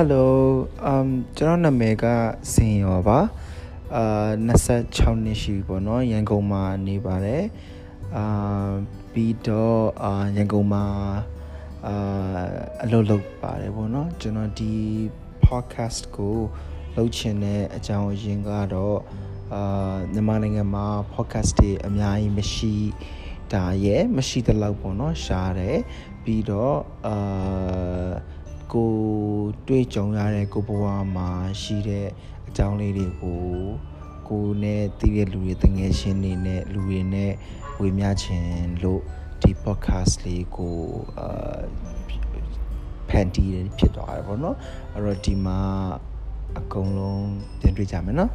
Hello um ကျွန်တော်နာမည်ကစင်ရောပါအာ26နှစ်ရှိပြီပေါ့နော်ရန်ကုန်မှာနေပါတယ်အာပြီးတော့အာရန်ကုန်မှာအာအလုပ်လုပ်ပါတယ်ပေါ့နော်ကျွန်တော်ဒီ podcast ကိုလုပ်ချင်တဲ့အကြောင်းအရင်းကတော့အာမြန်မာနိုင်ငံမှာ podcast တွေအများကြီးမရှိဒါရဲ့မရှိတဲ့လောက်ပေါ့နော်ရှားတယ်ပြီးတော့အာကို တွေ့ကြုံရတဲ့ကိုဘဝမှာရှိတဲ့အကြောင်းလေးတွေကိုကိုနဲ့တည်တဲ့လူတွေတငယ်ချင်းတွေနဲ့လူတွေနဲ့ဝေမျှခြင်းလို့ဒီ podcast လေးကိုအာဖန်တီးဖြစ်သွားတယ်ပေါ့နော်အဲ့တော့ဒီမှာအကုန်လုံးပြန်တွေ့ကြမယ်နော်